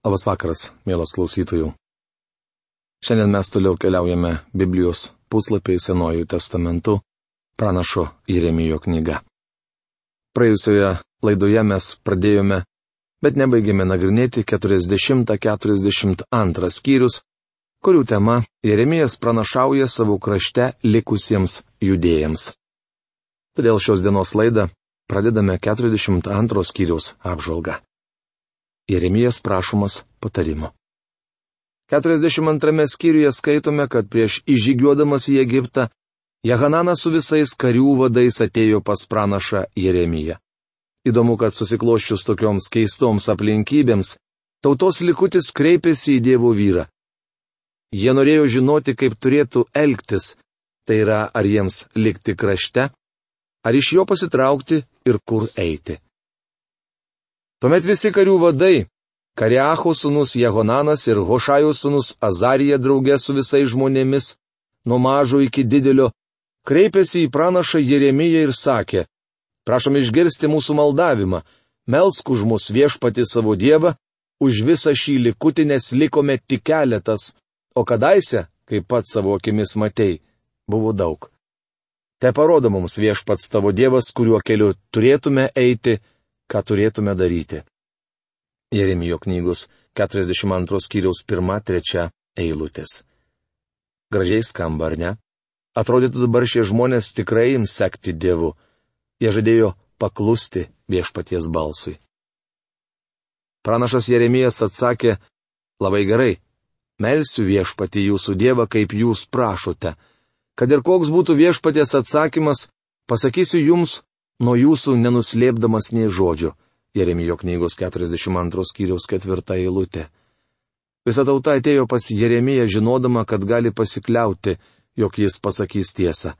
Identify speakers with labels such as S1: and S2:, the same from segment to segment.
S1: Labas vakaras, mielas klausytojų. Šiandien mes toliau keliaujame Biblijos puslapiai Senojų testamentu, pranašo Jeremijo knyga. Praėjusioje laidoje mes pradėjome, bet nebaigėme nagrinėti 40-42 skyrius, kurių tema Jeremijas pranašauja savo krašte likusiems judėjams. Todėl šios dienos laidą pradedame 42 skyriaus apžvalgą. Jeremijas prašomas patarimo. 42 skyriuje skaitome, kad prieš įžygiuodamas į Egiptą, Jehananas su visais karių vadais atėjo pas pranašą Jeremiją. Įdomu, kad susikloščius tokioms keistoms aplinkybėms, tautos likutis kreipėsi į Dievo vyrą. Jie norėjo žinoti, kaip turėtų elgtis, tai yra, ar jiems likti krašte, ar iš jo pasitraukti ir kur eiti. Tuomet visi karių vadai Kariacho sūnus Jehonanas ir Hošajų sūnus Azarija draugė su visais žmonėmis, nuo mažo iki didelio, kreipėsi į pranašą Jeremiją ir sakė, prašom išgirsti mūsų maldavimą, melsk už mus viešpati savo Dievą, už visą šį likutį, nes likome tik keletas, o kadaise, kaip pat savo akimis matei, buvo daug. Te parodo mums viešpats tavo Dievas, kuriuo keliu turėtume eiti, ką turėtume daryti. Jeremijo knygos 42 skyriaus 1-3 eilutės. Gražiai skamba, ar ne? Atrodytų dabar šie žmonės tikrai ims sekti Dievu. Jie žadėjo paklusti viešpaties balsui. Pranašas Jeremijas atsakė, labai gerai, melsiu viešpati jūsų Dievą, kaip jūs prašote. Kad ir koks būtų viešpaties atsakymas, pasakysiu jums nuo jūsų nenuslėpdamas nei žodžio. Jeremijo knygos 42 skyriaus 4 eilutė. Visa tauta atėjo pas Jeremiją žinodama, kad gali pasikliauti, jog jis pasakys tiesą.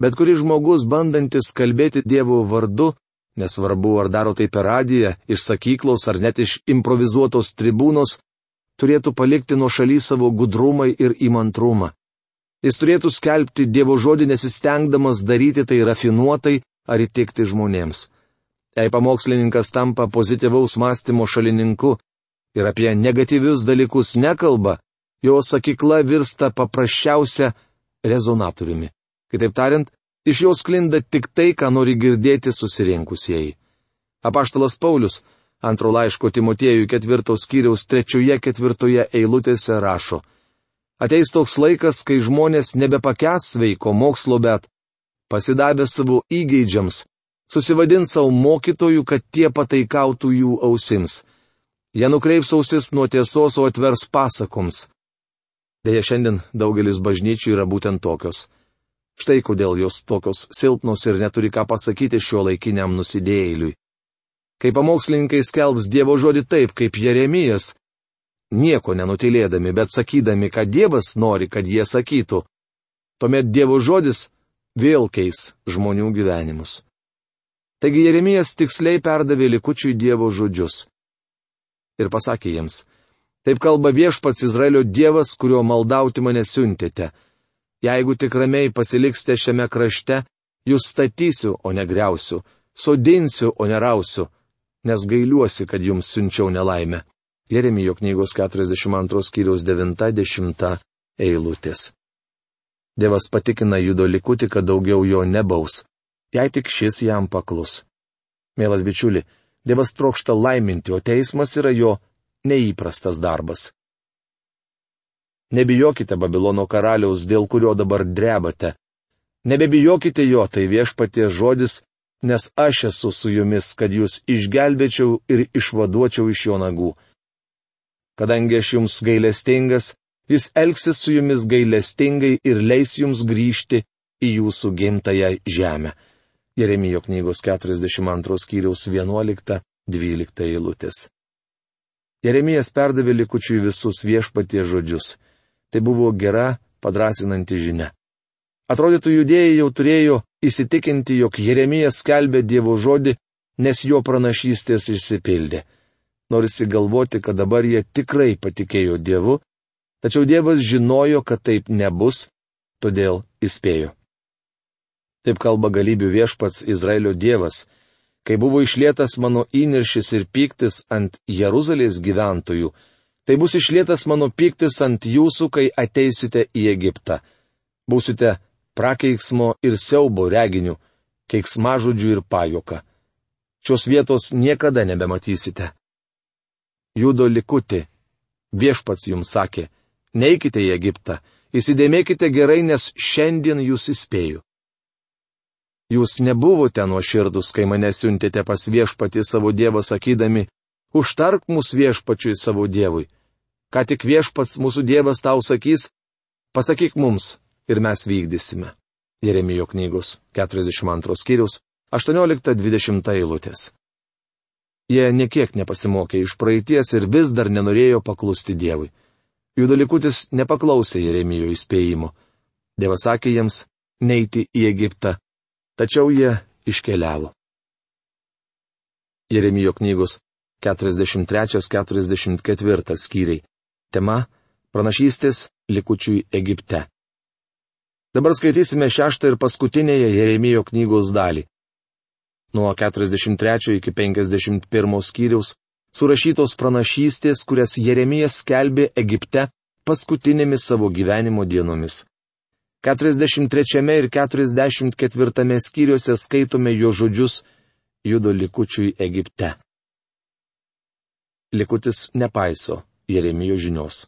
S1: Bet kuris žmogus, bandantis kalbėti Dievo vardu, nesvarbu ar daro tai per radiją, iš sakyklos ar net iš improvizuotos tribūnos, turėtų palikti nuo šaly savo gudrumą ir įmantrumą. Jis turėtų skelbti Dievo žodį nesistengdamas daryti tai rafinuotai ar įtikti žmonėms. Jei pamokslininkas tampa pozityvaus mąstymo šalininku ir apie negatyvius dalykus nekalba, jo sakykla virsta paprasčiausia rezonatoriumi. Kitaip tariant, iš jos klinda tik tai, ką nori girdėti susirinkusieji. Apaštalas Paulius antro laiško Timotiejų ketvirtos skyriaus trečioje ketvirtoje eilutėse rašo. Ateis toks laikas, kai žmonės nebepakęs sveiko mokslo, bet pasidavę savo įgeidžiams, susivadins savo mokytojų, kad tie pataikautų jų ausims. Jie nukreips ausis nuo tiesos, o atvers pasakoms. Deja, šiandien daugelis bažnyčių yra būtent tokios. Štai kodėl jos tokios silpnos ir neturi ką pasakyti šio laikiniam nusidėjėliui. Kai pamokslininkai skelbs Dievo žodį taip, kaip Jeremijas, nieko nenutilėdami, bet sakydami, kad Dievas nori, kad jie sakytų, tuomet Dievo žodis vėl keis žmonių gyvenimus. Taigi Jeremijas tiksliai perdavė likučiui Dievo žodžius. Ir pasakė jiems, taip kalba viešpats Izraelio Dievas, kurio maldauti mane siuntėte. Jeigu tik ramiai pasiliksite šiame krašte, jūs statysiu, o ne greusiu, sodinsiu, o ne rausiu, nes gailiuosi, kad jums siunčiau nelaimę. Jeremijo knygos 42 skyriaus 90 eilutės. Dievas patikina judo likutį, kad daugiau jo nebaus jei tik šis jam paklus. Mielas bičiuli, Dievas trokšta laiminti, o teismas yra jo neįprastas darbas. Nebijokite Babilono karaliaus, dėl kurio dabar drebate. Nebebijokite jo, tai viešpatie žodis, nes aš esu su jumis, kad jūs išgelbėčiau ir išvaduočiau iš jo nagų. Kadangi aš jums gailestingas, jis elgsis su jumis gailestingai ir leis jums grįžti į jūsų gimtają žemę. Jeremijo knygos 42 skyriaus 11-12 eilutės. Jeremijas perdavė likučiui visus viešpatie žodžius. Tai buvo gera, padrasinanti žinia. Atrodytų judėjai jau turėjo įsitikinti, jog Jeremijas skelbė Dievo žodį, nes jo pranašystės išsipildė. Norisi galvoti, kad dabar jie tikrai patikėjo Dievu, tačiau Dievas žinojo, kad taip nebus, todėl įspėjo. Taip kalba galybių viešpats Izraelio Dievas. kai buvo išlietas mano įniršis ir piktis ant Jeruzalės gyventojų, tai bus išlietas mano piktis ant jūsų, kai ateisite į Egiptą. Būsite prakeiksmo ir siaubo reginių, keiksmažodžių ir pajoka. Šios vietos niekada nebematysite. Judo likuti. Viešpats jums sakė, neikite į Egiptą, įsidėmėkite gerai, nes šiandien jūs įspėju. Jūs nebuvote nuoširdus, kai mane siuntėte pas viešpatį savo Dievą sakydami, užtark mūsų viešpačiui savo Dievui. Ką tik viešpats mūsų Dievas tau sakys, pasakyk mums ir mes vykdysime. Jeremijo knygos 42 skyrius 18-20 eilutės. Jie niekiek nepasimokė iš praeities ir vis dar nenorėjo paklusti Dievui. Jų dalykutis nepaklausė Jeremijo įspėjimo. Dievas sakė jiems neiti į Egiptą, tačiau jie iškeliavo. Jeremijo knygos 43-44 skyriai. Tema - pranašystės likučiui Egipte. Dabar skaitysime šeštą ir paskutinėje Jeremijo knygos dalį. Nuo 43 iki 51 skyriaus surašytos pranašystės, kurias Jeremijas skelbė Egipte paskutinėmis savo gyvenimo dienomis. 43 ir 44 skyriuose skaitome jo žodžius judo likučiui Egipte. Likutis nepaiso Jeremijo žinios.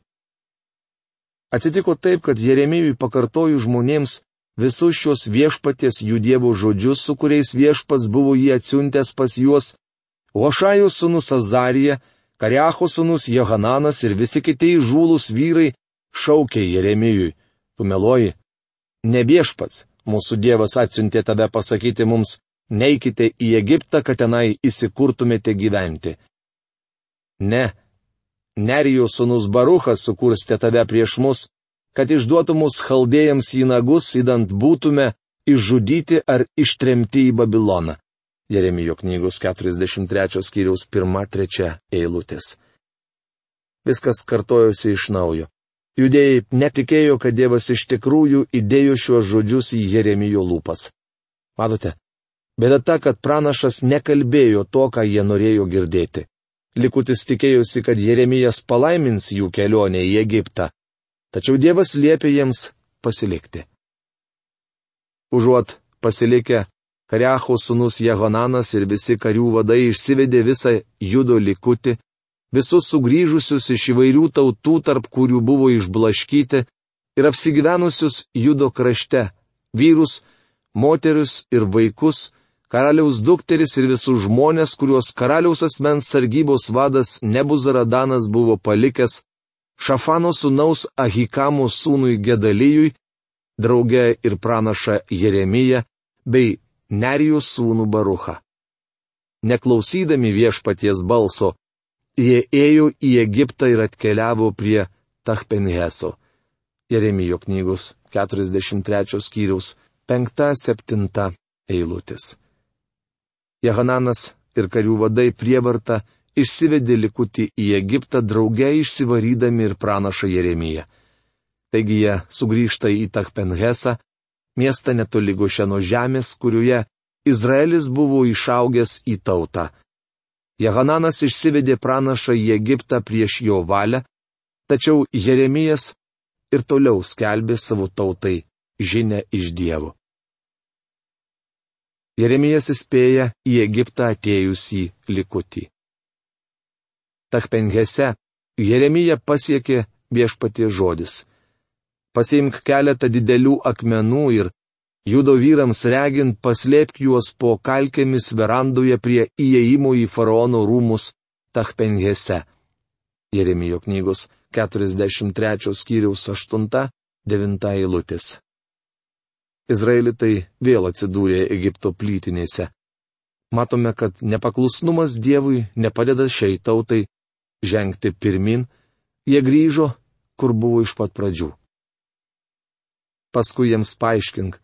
S1: Atsitiko taip, kad Jeremijui pakartoju žmonėms visus šios viešpaties jų dievo žodžius, su kuriais viešpas buvo jį atsiuntęs pas juos, Ošajų sūnus Azarija, Kariacho sūnus Johananas ir visi kiti žūlus vyrai šaukė Jeremijui, tu meloji, ne viešpats, mūsų dievas atsiuntė tave pasakyti mums, neikite į Egiptą, kad tenai įsikurtumėte gyventi. Ne, Nerijos sunus Baruchas sukurstė tave prieš mus, kad išduotų mus chaldėjams į nagus, įdant būtume išžudyti ar ištremti į Babiloną. Jeremijo knygos 43 skyriaus 1-3 eilutės. Viskas kartojosi iš naujo. Judėjai netikėjo, kad Dievas iš tikrųjų įdėjo šiuos žodžius į Jeremijo lūpas. Matote, bėda ta, kad pranašas nekalbėjo to, ką jie norėjo girdėti. Likutis tikėjusi, kad Jeremijas palaimins jų kelionę į Egiptą. Tačiau Dievas liepė jiems pasilikti. Užuot pasilikę, Karecho sūnus Jehonanas ir visi karių vadai išsivedė visą judo likutį, visus sugrįžusius iš įvairių tautų, tarp kurių buvo išblaškyti, ir apsigyvenusius judo krašte - vyrus, moterius ir vaikus, karaliaus dukteris ir visus žmonės, kuriuos karaliaus asmens sargybos vadas Nebuzaradanas buvo palikęs Šafano sūnaus Ahikamo sūnui Gedalijui, drauge ir pranaša Jeremiją, bei Nerijų sūnų Baruchą. Neklausydami viešpaties balso, jie ėjo į Egiptą ir atkeliavo prie Tachpenheso. Jeremijo knygos 43 skyriaus 5-7 eilutės. Jehananas ir karių vadai prievarta išsivedė likutį į Egiptą drauge išsivarydami ir pranašą Jeremiją. Taigi jie sugrįžta į Tachpenhesą, miestą netoli Gošeno žemės, kurioje Izraelis buvo išaugęs į tautą. Jehananas išsivedė pranašą į Egiptą prieš jo valią, tačiau Jeremijas ir toliau skelbė savo tautai žinę iš Dievo. Jeremijas įspėja į Egiptą atėjusį likutį. Tachpenhese Jeremija pasiekė viešpatie žodis. Pasiimk keletą didelių akmenų ir judo vyrams regint paslėpk juos po kalkėmis verandoje prie įėjimo į faraono rūmus Tachpenhese. Jeremijo knygos 43 skyriaus 8-9 eilutės. Izraelitai vėl atsidūrė Egipto plytinėse. Matome, kad nepaklusnumas Dievui nepadeda šiai tautai žengti pirmin, jie grįžo, kur buvo iš pat pradžių. Paskui jiems paaiškink,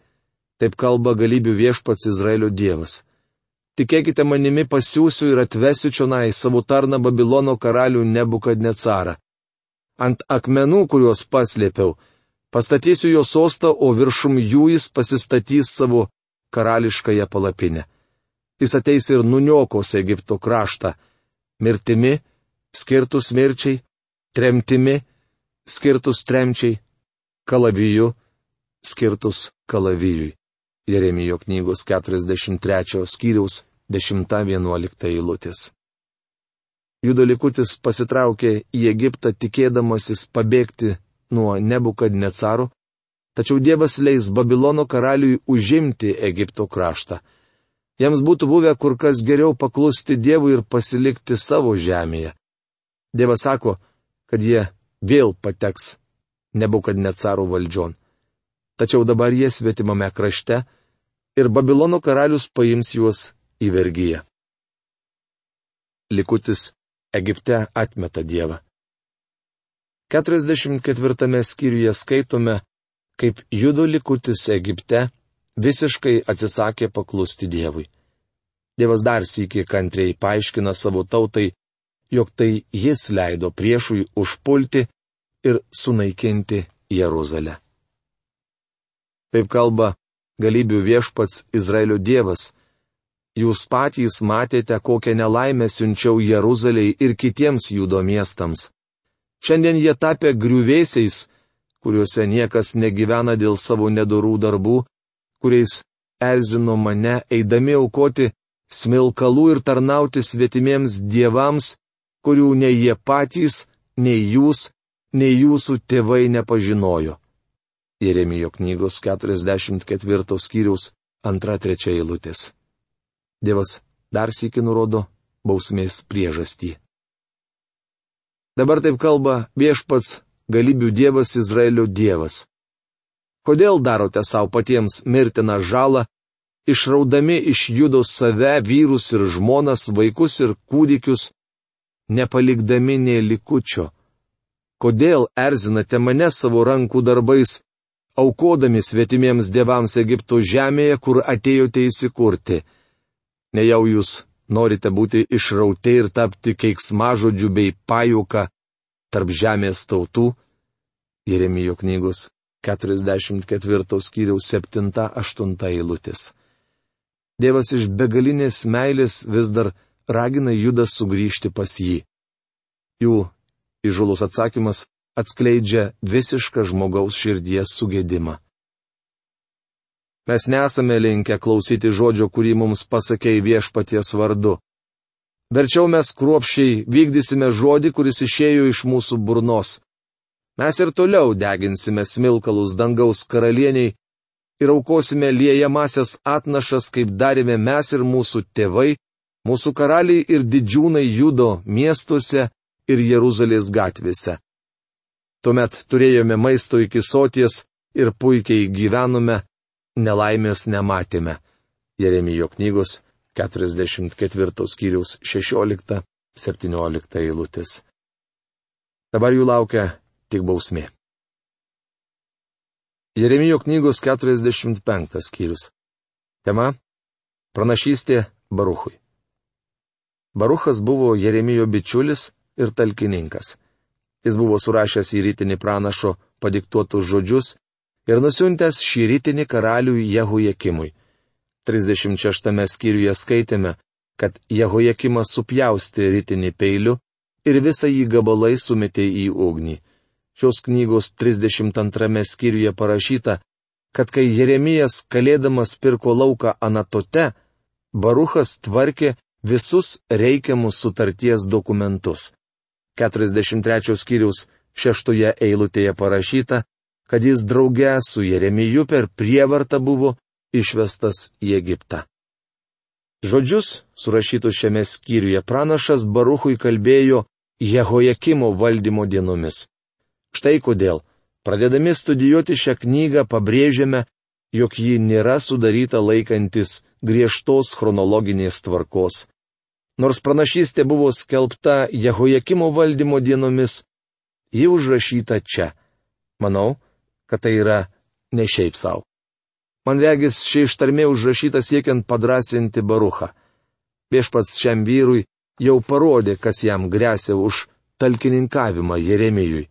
S1: taip kalba galybių viešpats Izraelio Dievas. Tikėkite manimi pasiūsiu ir atvesiu čionai savo tarną Babilono karalių Nebukadnecarą. Ant akmenų, kuriuos paslėpiau, Pastatysiu jo sostą, o viršum jų jis pasistatys savo karališkąją palapinę. jis ateis ir nuniokos Egipto kraštą. Mirtimi, skirtus mirčiai, tremtimi, skirtus tremčiai, kalaviju, skirtus kalavijui. Jeremijo knygos 43 skyriaus 10-11 eilutės. Judo likutis pasitraukė į Egiptą tikėdamasis pabėgti nuo Nebukadnecaro, tačiau Dievas leis Babilono karaliui užimti Egipto kraštą. Jiems būtų buvę kur kas geriau paklusti Dievui ir pasilikti savo žemėje. Dievas sako, kad jie vėl pateks Nebukadnecaro valdžion. Tačiau dabar jie svetimame krašte ir Babilono karalius paims juos į vergyją. Likutis Egipte atmeta Dievą. 44 skyriuje skaitome, kaip judo likutis Egipte visiškai atsisakė paklusti Dievui. Dievas dar sįki kantriai paaiškina savo tautai, jog tai jis leido priešui užpulti ir sunaikinti Jeruzalę. Taip kalba galybių viešpats Izraelio Dievas. Jūs patys matėte, kokią nelaimę siunčiau Jeruzaliai ir kitiems judo miestams. Šiandien jie tapę griuvėsiais, kuriuose niekas negyvena dėl savo nedorų darbų, kuriais erzino mane eidami aukoti smilkalų ir tarnauti svetimiems dievams, kurių nei jie patys, nei jūs, nei jūsų tėvai nepažinojo. Jeremijo knygos 44 skyriaus 2-3 eilutės. Dievas dar sėki nurodo bausmės priežastį. Dabar taip kalba viešpats galybių dievas Izraelio dievas. Kodėl darote savo patiems mirtiną žalą, išraudami iš judos save vyrus ir žmonas, vaikus ir kūdikius, nepalikdami nei likučio? Kodėl erzinate mane savo rankų darbais, aukodami svetimiems dievams Egipto žemėje, kur atėjote įsikurti. Nejau jūs norite būti išrauti ir tapti keiksmažodžių bei pajuka tarp žemės tautų? Jeremijo knygos 44 skyriaus 7-8 eilutės. Dievas iš begalinės meilės vis dar ragina Judą sugrįžti pas jį. Jų įžulus atsakymas atskleidžia visišką žmogaus širdies sugėdimą. Mes nesame linkę klausyti žodžio, kurį mums pasakėjai viešpaties vardu. Verčiau mes kruopščiai vykdysime žodį, kuris išėjo iš mūsų burnos. Mes ir toliau deginsime smilkalus dangaus karalieniai ir aukosime liejamasias atnašas, kaip darėme mes ir mūsų tėvai, mūsų karaliai ir didžiūnai judo miestuose ir Jeruzalės gatvėse. Tuomet turėjome maisto iki soties ir puikiai gyvenome, nelaimės nematėme. Jeremijo knygos 44 skyriaus 16-17 eilutės. Dabar jų laukia tik bausmė. Jeremijo knygos 45 skyrius. Tema - pranašystė Baruchui. Baruchas buvo Jeremijo bičiulis ir talkininkas. Jis buvo surašęs į rytinį pranašo padiktuotus žodžius ir nusiuntęs šį rytinį karaliui Jehujekimui. 36 skyriuje skaitėme, kad Jehujekimas supjausti rytinį peiliu ir visą jį gabalai sumetė į ugnį. Šios knygos 32 skyriuje parašyta, kad kai Jeremijas kalėdamas pirko lauką Anatote, Baruchas tvarkė visus reikiamus sutarties dokumentus. 43 skyriaus šeštoje eilutėje parašyta, kad jis drauge su Jeremiju per prievartą buvo išvestas į Egiptą. Žodžius, surašytus šiame skyriuje, pranašas Baruchui kalbėjo Jehojakimo valdymo dienomis. Štai kodėl, pradedami studijuoti šią knygą, pabrėžiame, jog ji nėra sudaryta laikantis griežtos chronologinės tvarkos. Nors pranašystė buvo skelbta Jehojakimo valdymo dienomis, ji užrašyta čia. Manau, kad tai yra ne šiaip savo. Man regis, ši ištarmė užrašyta siekiant padrasinti Baruchą. Viešpats šiam vyrui jau parodė, kas jam grėsia už talkininkavimą Jeremijui.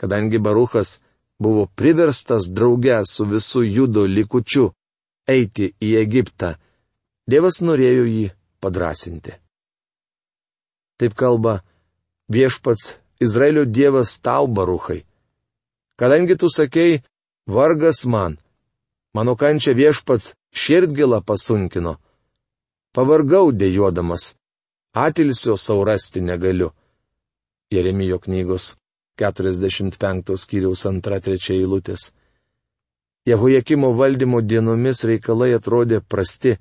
S1: Kadangi Baruchas buvo priverstas drauge su visu judo likučiu eiti į Egiptą, Dievas norėjo jį padrasinti. Taip kalba viešpats Izraelio Dievas tau baruchai. Kadangi tu sakei, vargas man, mano kančia viešpats širdgilą pasunkino. Pavargau dėjodamas, atilsio saurasti negaliu. Jeremijo knygos 45 skyriaus 2-3 eilutės. Jehojakimo valdymo dienomis reikalai atrodė prasti,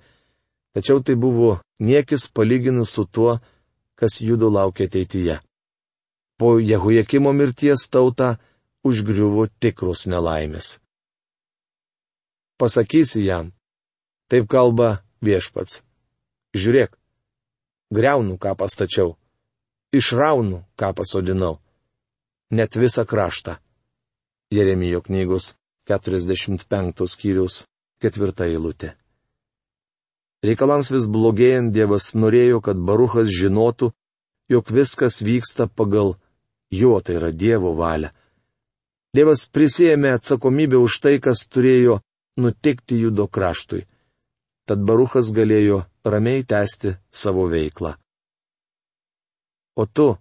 S1: tačiau tai buvo niekis palyginus su tuo, kas judo laukia ateityje. Po Jehojakimo mirties tauta užgriuvo tikrus nelaimės. Pasakysi jam, taip kalba viešpats. Žiūrėk, greunu, ką pastačiau, išraunu, ką pasodinau, net visą kraštą. Jeremijo knygos 45 skyrius 4 eilutė. Reikalams vis blogėjant Dievas norėjo, kad Baruchas žinotų, jog viskas vyksta pagal jo, tai yra Dievo valią. Dievas prisėmė atsakomybę už tai, kas turėjo nutikti judo kraštui. Tad Baruchas galėjo ramiai tęsti savo veiklą. O tu,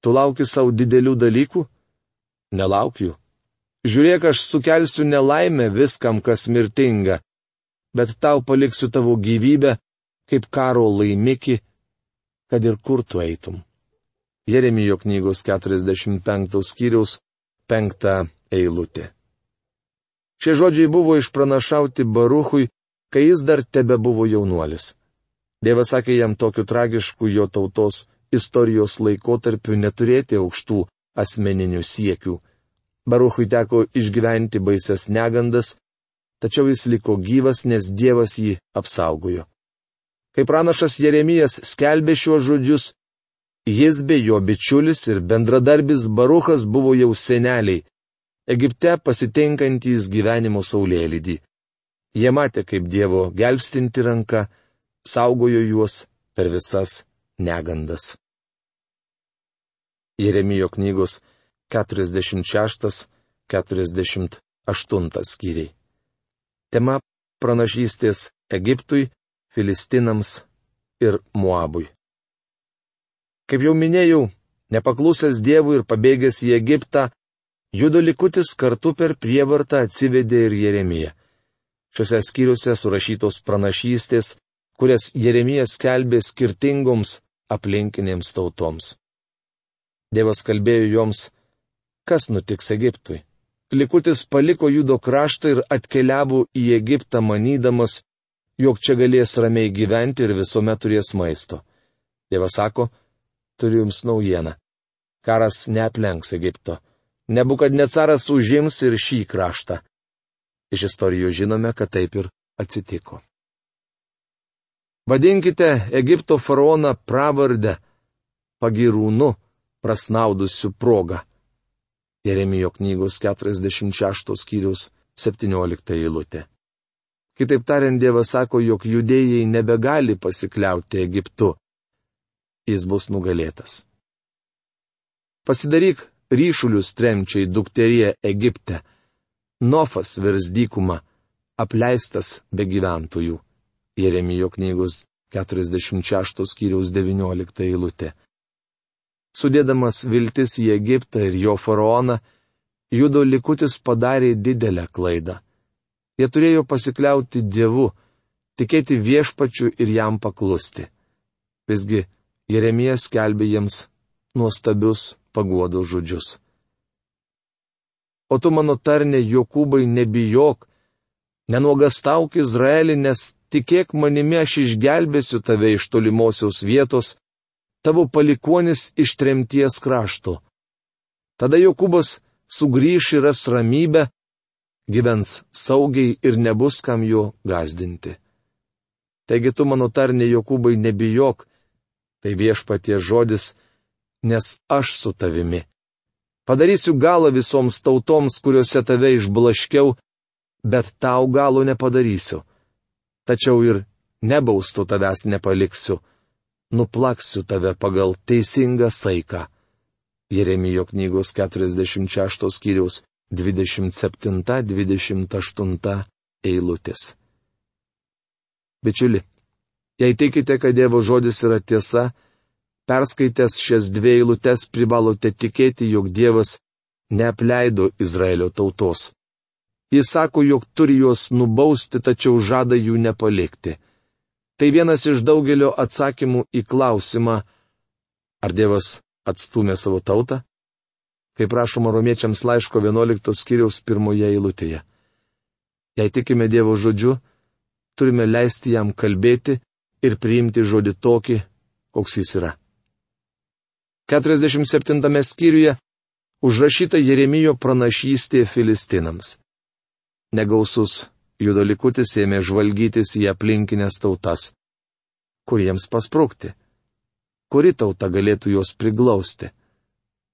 S1: tu lauki savo didelių dalykų? Nelauk jų. Žiūrėk, aš sukelsiu nelaimę viskam, kas mirtinga, bet tau paliksiu tavo gyvybę kaip karo laimiki, kad ir kur tu eitum. Jeremijo knygos 45 skyriaus 5 eilutė. Šie žodžiai buvo išpranašauti Baruchui, kai jis dar tebe buvo jaunuolis. Dievas sakė jam tokiu tragišku jo tautos istorijos laikotarpiu neturėti aukštų asmeninių siekių. Baruchui teko išgyventi baises negandas, tačiau jis liko gyvas, nes Dievas jį apsaugojo. Kai pranašas Jeremijas skelbė šiuos žodžius, jis bei jo bičiulis ir bendradarbis Baruchas buvo jau seneliai, Egipte pasitinkantys gyvenimo saulėlydį. Jie matė, kaip Dievo gelbstinti ranka saugojo juos per visas negandas. Jeremijo knygos 46-48 skyriai. Tema pranašystės Egiptui, Filistinams ir Moabui. Kaip jau minėjau, nepaklusęs Dievui ir pabėgęs į Egiptą, Judo likutis kartu per prievartą atsivedė ir Jeremiją. Šiuose skyriuose surašytos pranašystės, kurias Jeremijas skelbė skirtingoms aplinkinėms tautoms. Dievas kalbėjo joms, kas nutiks Egiptui likutis paliko judo kraštą ir atkeliavo į Egiptą manydamas, jog čia galės ramiai gyventi ir visuomet turės maisto. Dievas sako, turiu jums naujieną. Karas neaplenks Egipto. Nebukad necaras užims ir šį kraštą. Iš istorijų žinome, kad taip ir atsitiko. Vadinkite Egipto faraoną pravardę pagirūnu, prasnaudusiu progą. Jeremijo knygos 46 skyrius 17 eilutė. Kitaip tariant, Dievas sako, jog judėjai nebegali pasikliauti Egiptu. Jis bus nugalėtas. Pasidaryk ryšulius tremčiai dukterie Egipte. Nofas virs dykuma, apleistas be gyventojų. Jeremijo knygos 46 skyriaus 19 eilutė. Sudėdamas viltis į Egiptą ir jo faraoną, judo likutis padarė didelę klaidą. Jie turėjo pasikliauti Dievu, tikėti viešpačiu ir jam paklusti. Visgi Jeremijas skelbė jiems nuostabius paguodo žodžius. O tu mano tarnė Jokūbai nebijok, nenuogastauk Izraelį, nes tikėk manimi aš išgelbėsiu tave iš tolimosios vietos tavo palikonis iš tremties krašto. Tada Jokūbas sugrįš ir ras ramybę, gyvens saugiai ir nebus kam jo gazdinti. Taigi tu mano tarnė Jokūbai nebijok, tai viešpatie žodis, nes aš su tavimi. Padarysiu galą visoms tautoms, kuriuose tave išblaškiau, bet tau galo nepadarysiu. Tačiau ir nebaustų tavęs nepaliksiu nuplaksiu tave pagal teisingą saiką. Jeremijo knygos 46 skyriaus 27-28 eilutės. Bičiuli, Jei tikite, kad Dievo žodis yra tiesa, perskaitęs šias dvi eilutes privalote tikėti, jog Dievas neapleido Izraelio tautos. Jis sako, jog turi juos nubausti, tačiau žada jų nepalikti. Tai vienas iš daugelio atsakymų į klausimą, ar Dievas atstumė savo tautą? Kaip prašoma romiečiams laiško 11 skyriaus pirmoje eilutėje. Jei tikime Dievo žodžiu, turime leisti jam kalbėti ir priimti žodį tokį, koks jis yra. 47 skyriuje užrašyta Jeremijo pranašystė Filistinams. Negausus judo likutis ėmė žvalgytis į aplinkinės tautas. Kur jiems pasprūkti? Kuri tauta galėtų juos priglausti?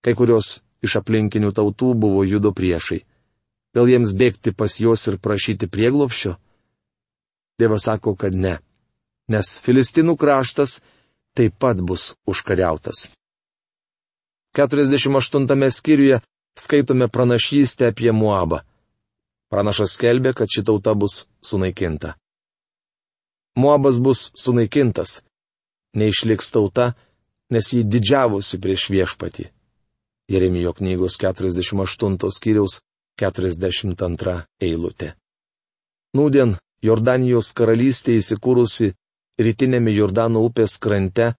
S1: Kai kurios iš aplinkinių tautų buvo judo priešai. Gal jiems bėgti pas juos ir prašyti prieglopščio? Dievas sako, kad ne nes Filistinų kraštas taip pat bus užkariautas. 48 skyriuje skaitome pranašystę apie Muabą. Pranašas skelbė, kad ši tauta bus sunaikinta. Muabas bus sunaikintas. Neišliks tauta, nes jį didžiavusi prieš viešpatį. Jeremijo knygos 48 skyriaus 42 eilutė. Nūdien Jordanijos karalystė įsikūrusi rytinėme Jordano upės krante,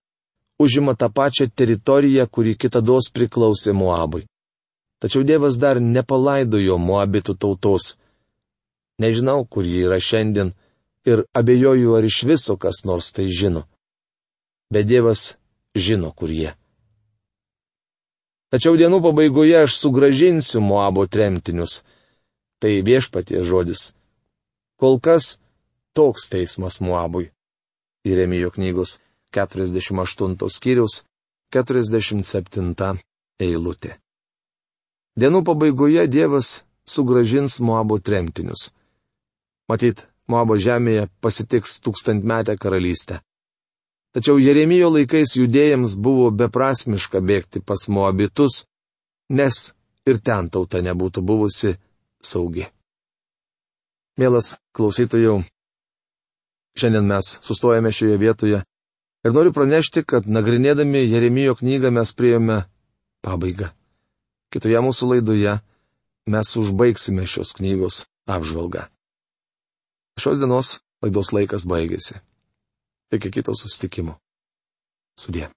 S1: užima tą pačią teritoriją, kuri kitados priklausė Moabui. Tačiau Dievas dar nepalaidojo Moabitų tautos. Nežinau, kur ji yra šiandien ir abejoju, ar iš viso kas nors tai žino. Bet Dievas žino, kur jie. Tačiau dienų pabaigoje aš sugražinsiu Moabo tremtinius. Tai viešpatie žodis. Kol kas toks teismas Moabui. Iremijo knygos 48 skyriaus 47 eilutė. Dienų pabaigoje Dievas sugražins Moabo tremtinius. Matyt, Moabo žemėje pasitiks tūkstantmetę karalystę. Tačiau Jeremijo laikais judėjams buvo beprasmiška bėgti pas Moabitus, nes ir ten tauta nebūtų buvusi saugi. Mielas klausytojų, Šiandien mes sustojame šioje vietoje ir noriu pranešti, kad nagrinėdami Jeremijo knygą mes priejome pabaigą. Kitoje mūsų laidoje mes užbaigsime šios knygos apžvalgą. Šios dienos laidos laikas baigėsi. Iki kito susitikimo. Sudė.